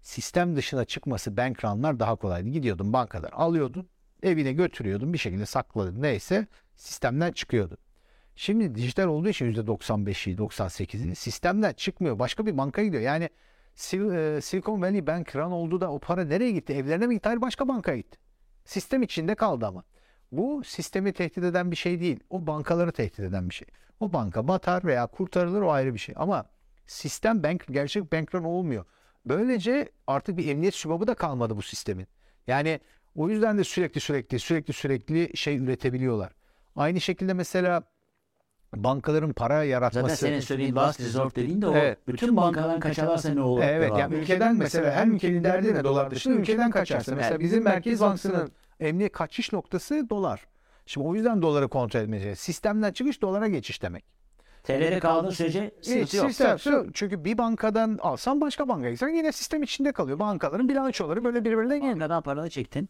Sistem dışına çıkması bank run'lar daha kolaydı. Gidiyordun bankadan alıyordun, evine götürüyordun, bir şekilde sakladın neyse sistemden çıkıyordu. Şimdi dijital olduğu için %95'i, 98'i sistemden çıkmıyor. Başka bir banka gidiyor. Yani Sil- e, Silicon Valley Bank run oldu da o para nereye gitti? Evlerine mi gitti? Hayır başka bankaya gitti. Sistem içinde kaldı ama. Bu sistemi tehdit eden bir şey değil. O bankaları tehdit eden bir şey. O banka batar veya kurtarılır o ayrı bir şey. Ama sistem bank gerçek bank run olmuyor. Böylece artık bir emniyet sübabı da kalmadı bu sistemin. Yani o yüzden de sürekli sürekli sürekli sürekli şey üretebiliyorlar. Aynı şekilde mesela bankaların para yaratması. Zaten senin söylediğin last resort dediğin de o. Evet. Bütün bankadan kaçarlarsa ne olur? Evet yani ülkeden mesela her ülkenin derdi ne dolar dışında ülkeden kaçarsa. Mesela bizim Merkez Bankası'nın emniyet kaçış noktası dolar. Şimdi o yüzden doları kontrol etmeyeceğiz. Sistemden çıkış dolara geçiş demek. TL'de kaldığı sürece Hiç sıkıntı yok. sistem, şu- çünkü bir bankadan alsan başka bankaya gitsen yine sistem içinde kalıyor. Bankaların bilançoları böyle birbirine geliyor. Bankadan paranı çektin.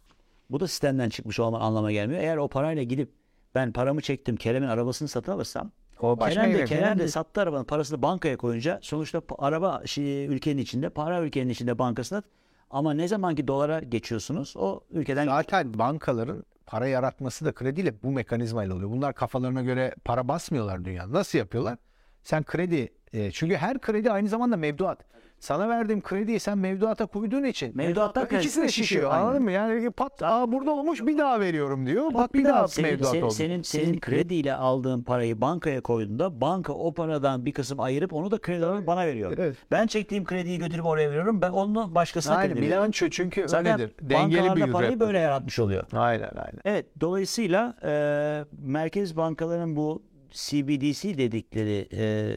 Bu da sistemden çıkmış olma anlama gelmiyor. Eğer o parayla gidip ben paramı çektim Kerem'in arabasını satın alırsam O Kerem de, Kerem de sattı arabanın parasını bankaya koyunca sonuçta araba şey, ülkenin içinde para ülkenin içinde bankasında ama ne zamanki dolara geçiyorsunuz o ülkeden Zaten bankaların para yaratması da krediyle bu mekanizmayla oluyor. Bunlar kafalarına göre para basmıyorlar dünyada. Nasıl yapıyorlar? Sen kredi e, çünkü her kredi aynı zamanda mevduat. Sana verdiğim krediyi sen mevduata koyduğun için Mevduattan kredi- ikisi de şişiyor. aynen. Anladın mı? Yani pat aa burada olmuş bir daha veriyorum diyor. Bak bir daha senin, mevduat senin, oldu. senin, senin krediyle aldığın parayı bankaya koyduğunda banka o paradan bir kısım ayırıp onu da kredi olarak bana veriyor. Evet. Ben çektiğim krediyi götürüp oraya veriyorum. Ben onu başkasına Aynen kredi veriyorum. bilanço çünkü Zaten öyledir. Dengeli bir parayı rap. böyle yaratmış oluyor. Aynen aynen. Evet, dolayısıyla e, merkez bankaların bu CBDC dedikleri e,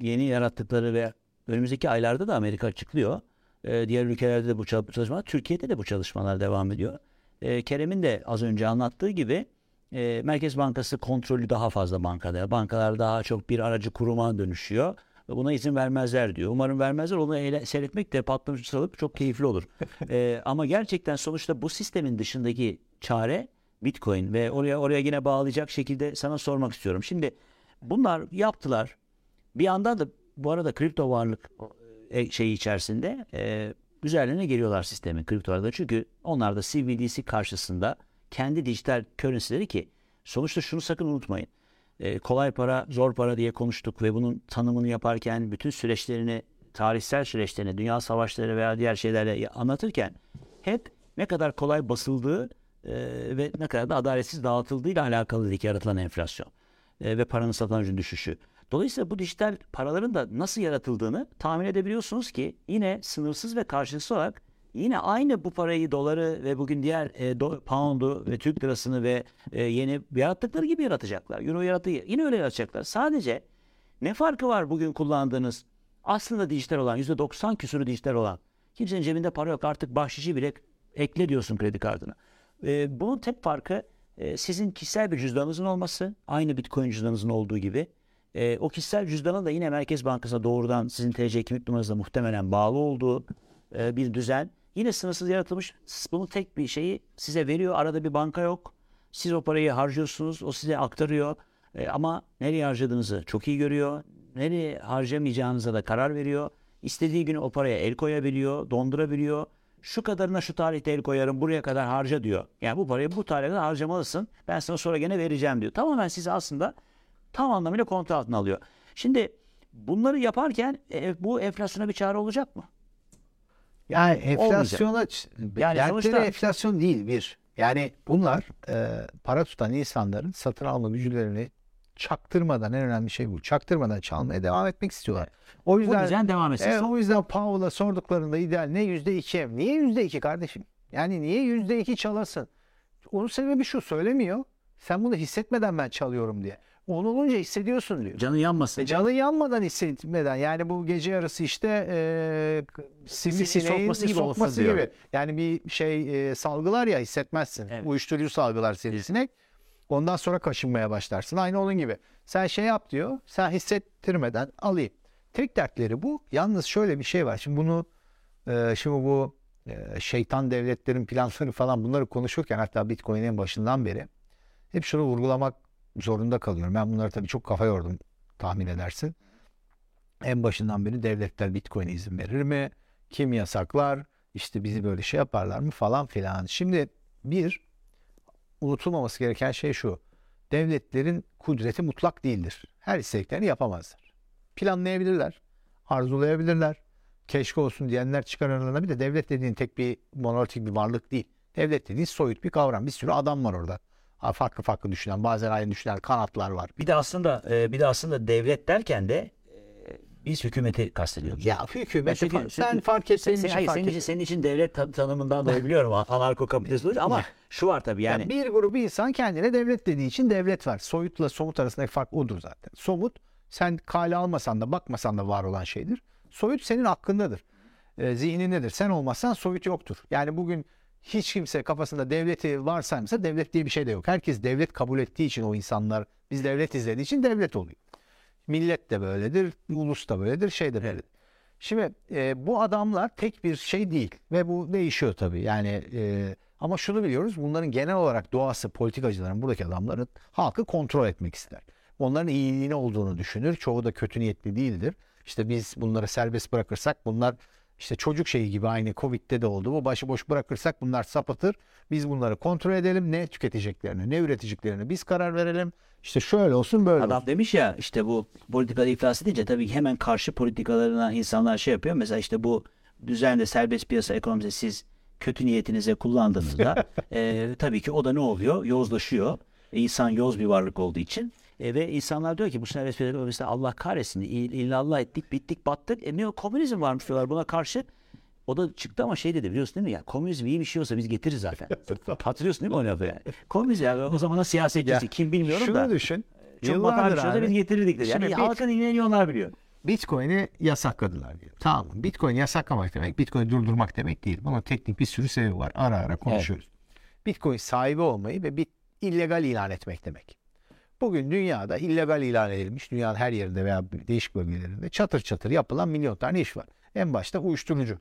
yeni yarattıkları ve önümüzdeki aylarda da Amerika açıklıyor. E, diğer ülkelerde de bu çal- çalışmalar, Türkiye'de de bu çalışmalar devam ediyor. E, Kerem'in de az önce anlattığı gibi e, Merkez Bankası kontrolü daha fazla bankada. Bankalar daha çok bir aracı kuruma dönüşüyor. Buna izin vermezler diyor. Umarım vermezler. Onu eyle- seyretmek de patlamış salıp çok keyifli olur. E, ama gerçekten sonuçta bu sistemin dışındaki çare Bitcoin ve oraya oraya yine bağlayacak şekilde sana sormak istiyorum. Şimdi bunlar yaptılar. Bir yandan da bu arada kripto varlık e, şeyi içerisinde e, üzerlerine geliyorlar sistemin kripto varlıkları. Çünkü onlar da CBDC karşısında kendi dijital currency'leri ki sonuçta şunu sakın unutmayın. E, kolay para, zor para diye konuştuk ve bunun tanımını yaparken bütün süreçlerini, tarihsel süreçlerini, dünya savaşları veya diğer şeylerle anlatırken hep ne kadar kolay basıldığı e, ve ne kadar da adaletsiz dağıtıldığıyla alakalı dedik yaratılan enflasyon e, ve paranın gücünün düşüşü. Dolayısıyla bu dijital paraların da nasıl yaratıldığını tahmin edebiliyorsunuz ki yine sınırsız ve karşılıksız olarak yine aynı bu parayı doları ve bugün diğer e, do- pound'u ve Türk lirasını ve e, yeni yarattıkları gibi yaratacaklar. Euro yarattığı yine öyle yaratacaklar. Sadece ne farkı var bugün kullandığınız aslında dijital olan %90 küsürü dijital olan kimsenin cebinde para yok artık bahşişi bile ekle diyorsun kredi kartına. E, bunun tek farkı e, sizin kişisel bir cüzdanınızın olması aynı bitcoin cüzdanınızın olduğu gibi e, o kişisel cüzdanın da yine Merkez Bankası'na doğrudan sizin TC kimlik numaranızla muhtemelen bağlı olduğu e, bir düzen. Yine sınırsız yaratılmış. Bunun tek bir şeyi size veriyor. Arada bir banka yok. Siz o parayı harcıyorsunuz. O size aktarıyor. E, ama nereye harcadığınızı çok iyi görüyor. Nereye harcamayacağınıza da karar veriyor. İstediği gün o paraya el koyabiliyor, dondurabiliyor. Şu kadarına şu tarihte el koyarım, buraya kadar harca diyor. Yani bu parayı bu kadar harcamalısın. Ben sana sonra gene vereceğim diyor. Tamamen sizi aslında tam anlamıyla kontrol altına alıyor. Şimdi bunları yaparken e, bu enflasyona bir çare olacak mı? Yani enflasyona Yani sonuçta- enflasyon değil bir. Yani bunlar e, para tutan insanların satın alma güçlerini çaktırmadan en önemli şey bu. Çaktırmadan çalmaya devam etmek istiyorlar. O yüzden düzen devam etsin. Evet, o yüzden Powell'a sorduklarında ideal ne yüzde iki? Niye yüzde iki kardeşim? Yani niye yüzde iki çalasın? Onun sebebi şu söylemiyor. Sen bunu hissetmeden ben çalıyorum diye. Onu olunca hissediyorsun diyor. Canın yanmasın. E canın yanmadan hissetmeden yani bu gece yarısı işte e, sivrisineğin sokması gibi sokması diyor. gibi. Yani bir şey e, salgılar ya hissetmezsin. Evet. Uyuşturucu salgılar sivrisinek. Ondan sonra kaşınmaya başlarsın. Aynı onun gibi. Sen şey yap diyor. Sen hissettirmeden alayım. Tek dertleri bu. Yalnız şöyle bir şey var. Şimdi bunu e, şimdi bu e, şeytan devletlerin planları falan bunları konuşurken hatta Bitcoin'in başından beri hep şunu vurgulamak zorunda kalıyorum. Ben bunları tabii çok kafa yordum tahmin edersin. En başından beri devletler Bitcoin'e izin verir mi? Kim yasaklar? İşte bizi böyle şey yaparlar mı falan filan. Şimdi bir unutulmaması gereken şey şu. Devletlerin kudreti mutlak değildir. Her istediklerini yapamazlar. Planlayabilirler. Arzulayabilirler. Keşke olsun diyenler çıkar aralarına bir de devlet dediğin tek bir monolitik bir varlık değil. Devlet dediğin soyut bir kavram. Bir sürü adam var orada. Farklı farklı düşünen, bazen aynı düşünen kanatlar var. Bir de aslında e, bir de aslında devlet derken de e, biz hükümeti kastediyoruz. Ya çünkü- fa- sen çünkü- fark et Sen, senin sen- için hayır, fark senin için, senin için devlet tan- tanımından dolayı biliyorum anarko kapitalist ama şu var tabii yani. Yani bir grup insan kendine devlet dediği için devlet var. Soyutla somut arasındaki fark odur zaten. Somut sen kale almasan da bakmasan da var olan şeydir. Soyut senin hakkındadır. E, zihnindedir. Sen olmazsan soyut yoktur. Yani bugün hiç kimse kafasında devleti varsaymışsa devlet diye bir şey de yok. Herkes devlet kabul ettiği için o insanlar biz devlet izlediği için devlet oluyor. Millet de böyledir, ulus da böyledir, şey de böyledir. Şimdi e, bu adamlar tek bir şey değil ve bu değişiyor tabii. Yani e, ama şunu biliyoruz bunların genel olarak doğası politikacıların buradaki adamların halkı kontrol etmek ister. Onların iyiliğine olduğunu düşünür. Çoğu da kötü niyetli değildir. İşte biz bunları serbest bırakırsak bunlar işte çocuk şeyi gibi aynı Covid'de de oldu. Bu başıboş bırakırsak bunlar sapıtır. Biz bunları kontrol edelim. Ne tüketeceklerini, ne üreteceklerini biz karar verelim. İşte şöyle olsun böyle olsun. Adam demiş ya işte bu politikada iflas edince tabii hemen karşı politikalarına insanlar şey yapıyor. Mesela işte bu düzende serbest piyasa ekonomisi siz kötü niyetinize kullandığınızda e, tabii ki o da ne oluyor? Yozlaşıyor. İnsan yoz bir varlık olduğu için. E, ve insanlar diyor ki bu serbest piyasa Allah kahretsin il- illallah ettik bittik battık. E ne o komünizm varmış diyorlar buna karşı. O da çıktı ama şey dedi biliyorsun değil mi? Ya komünizm iyi bir şey olsa biz getiririz zaten. Hatırlıyorsun değil mi o lafı yani? Komünizm yani o zamanın siyasetçisi Ya, kim bilmiyorum Şunu da. düşün. Çok makar bir şey olsa biz getirirdik dedi. Yani Şimdi halkın ilgileniği onlar biliyor. Bitcoin'i yasakladılar diyor. Tamam? Bitcoin yasaklamak demek, Bitcoin'i durdurmak demek değil. Bunun teknik bir sürü sebebi var. Ara ara konuşuyoruz. Bitcoin sahibi olmayı ve bit illegal ilan etmek demek. Bugün dünyada illegal ilan edilmiş, dünyanın her yerinde veya değişik bölgelerinde çatır çatır yapılan milyon tane iş var. En başta uyuşturucu.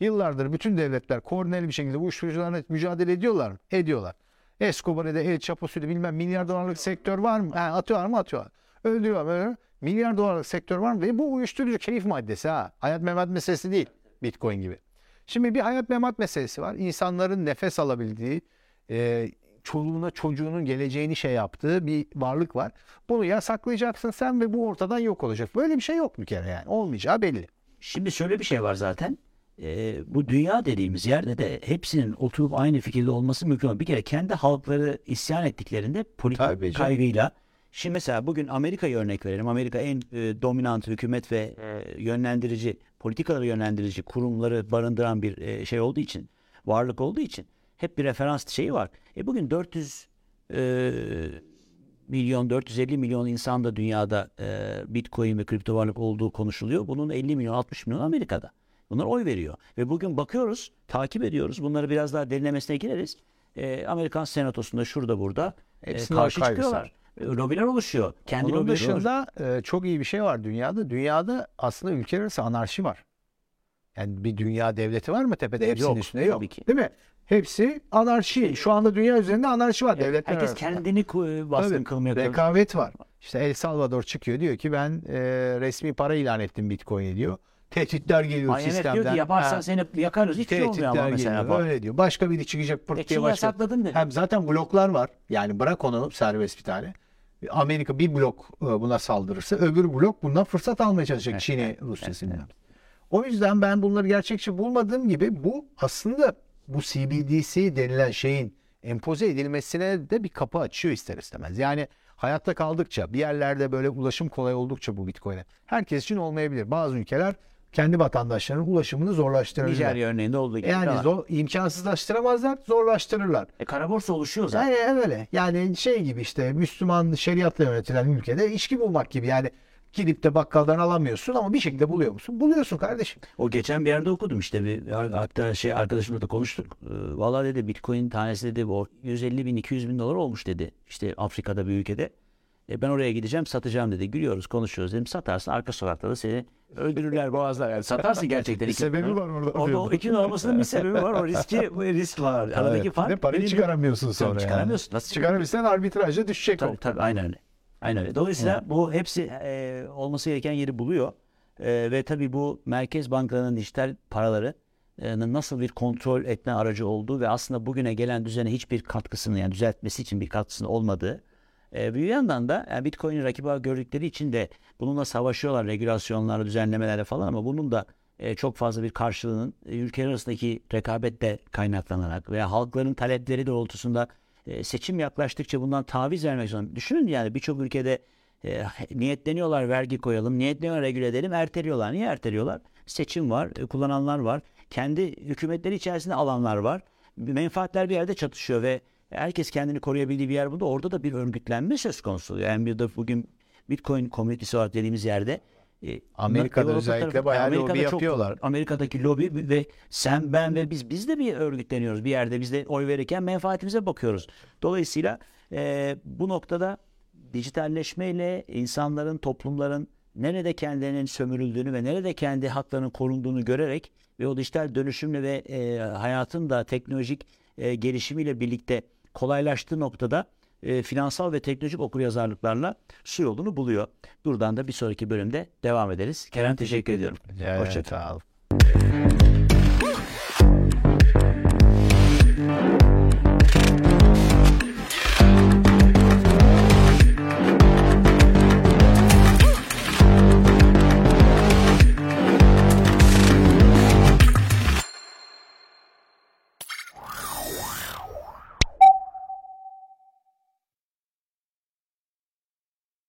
Yıllardır bütün devletler koordineli bir şekilde uyuşturucularla mücadele ediyorlar mı? Ediyorlar. Escobar'da, El Chapo'suyla bilmem milyar dolarlık sektör var mı? Ha, atıyorlar mı? Atıyorlar. Öldürüyorlar mı? Milyar dolarlık sektör var mı? Ve bu uyuşturucu keyif maddesi ha. Hayat memat meselesi değil. Bitcoin gibi. Şimdi bir hayat memat meselesi var. İnsanların nefes alabildiği, e, çoluğuna çocuğunun geleceğini şey yaptığı bir varlık var. Bunu yasaklayacaksın sen ve bu ortadan yok olacak. Böyle bir şey yok bir kere yani. Olmayacağı belli. Şimdi şöyle bir şey var zaten. Ee, bu dünya dediğimiz yerde de hepsinin oturup aynı fikirde olması mümkün. Bir kere kendi halkları isyan ettiklerinde politik Tabii canım. kaygıyla. Şimdi mesela bugün Amerika'yı örnek verelim. Amerika en e, dominant hükümet ve e, yönlendirici, politikaları yönlendirici kurumları barındıran bir e, şey olduğu için, varlık olduğu için hep bir referans şeyi var. E bugün 400 e, milyon 450 milyon insan da dünyada e, Bitcoin ve kripto varlık olduğu konuşuluyor. Bunun 50 milyon 60 milyon Amerika'da. Bunlar oy veriyor. Ve bugün bakıyoruz, takip ediyoruz. Bunları biraz daha derinlemesine gireriz. E, Amerikan senatosunda şurada burada e, karşı çıkıyorlar. E, lobiler oluşuyor. Kendi Onun dışında e, çok iyi bir şey var dünyada. Dünyada aslında ülkeler arası anarşi var. Yani bir dünya devleti var mı tepede? Hepsinin Yok, üstünde yok. tabii ki. Değil mi? Hepsi anarşi. Şu anda dünya üzerinde anarşi var devletler Herkes arasında. kendini ku- baskın kılmaya. Rekabet var. İşte El Salvador çıkıyor diyor ki ben e, resmi para ilan ettim Bitcoin'i diyor. Tehditler geliyor IMF sistemden. diyor ki yaparsan Ha, seni yakarız. Hiçbir şey olmuyor ama mesela. geliyor. falan. Öyle diyor. Başka biri çıkacak pırt E, diye başka. yasakladın dedi. Hem zaten bloklar var. Yani bırak onu serbest bir tane. Amerika bir blok e, buna saldırırsa öbür blok bundan fırsat almaya çalışacak Evet, Çin'i, evet, Rusya'sını. evet, O yüzden ben bunları gerçekçi bulmadığım gibi bu aslında bu CBDC denilen şeyin empoze edilmesine de bir kapı açıyor ister istemez. Yani hayatta kaldıkça bir yerlerde böyle ulaşım kolay oldukça bu Bitcoin'e herkes için olmayabilir. Bazı ülkeler kendi vatandaşlarının ulaşımını zorlaştırırlar. Nijerya örneğinde olduğu gibi. Yani zor, imkansızlaştıramazlar, zorlaştırırlar. E, kara borsa oluşuyor zaten. Yani öyle. Yani şey gibi işte Müslüman şeriatla yönetilen ülkede içki bulmak gibi. Yani gidip de bakkaldan alamıyorsun ama bir şekilde buluyor musun? Buluyorsun kardeşim. O geçen bir yerde okudum işte bir hatta şey arkadaşımla da konuştuk. Ee, Vallahi dedi Bitcoin tanesi dedi o 150 bin 200 bin dolar olmuş dedi. İşte Afrika'da bir ülkede. E, ben oraya gideceğim satacağım dedi. Gülüyoruz konuşuyoruz dedim. Satarsın arka sokakta da seni öldürürler boğazlar. Yani satarsın gerçekten. Bir sebebi var orada. Orada o iki bin olmasının bir sebebi var. O riski bu risk var. Aradaki Evet. fark. De parayı benim- çıkaramıyorsun sonra yani. Çıkaramıyorsun. Nasıl Çıkarabilsen arbitrajda düşecek Tabii o. tabii aynen öyle. Aynen öyle. Dolayısıyla bu hepsi e, olması gereken yeri buluyor. E, ve tabii bu merkez bankalarının dijital paraları nasıl bir kontrol etme aracı olduğu ve aslında bugüne gelen düzene hiçbir katkısını yani düzeltmesi için bir katkısının olmadığı e, bir yandan da yani Bitcoin'i olarak gördükleri için de bununla savaşıyorlar regülasyonlarla, düzenlemelerle falan ama bunun da e, çok fazla bir karşılığının e, ülkeler arasındaki rekabette kaynaklanarak veya halkların talepleri doğrultusunda e, seçim yaklaştıkça bundan taviz vermek zorunda. Düşünün yani birçok ülkede e, niyetleniyorlar vergi koyalım, niyetleniyorlar regüle edelim, erteliyorlar. Niye erteliyorlar? Seçim var, e, kullananlar var, kendi hükümetleri içerisinde alanlar var. Menfaatler bir yerde çatışıyor ve herkes kendini koruyabildiği bir yer buldu. Orada da bir örgütlenme söz konusu. Yani bir de bugün Bitcoin komünitesi var dediğimiz yerde e, Amerika'da özellikle tarafı- bayağı Amerika'da lobi çok- yapıyorlar. Amerika'daki lobi ve sen ben ve biz biz de bir örgütleniyoruz bir yerde biz de oy verirken menfaatimize bakıyoruz. Dolayısıyla e, bu noktada dijitalleşmeyle insanların toplumların nerede kendilerinin sömürüldüğünü ve nerede kendi haklarının korunduğunu görerek ve o dijital dönüşümle ve e, hayatın da teknolojik e, gelişimiyle birlikte kolaylaştığı noktada e, finansal ve teknolojik okuryazarlıklarla su yolunu buluyor. Buradan da bir sonraki bölümde devam ederiz. Kerem teşekkür ediyorum. Evet, Hoşça kal. sağ ol.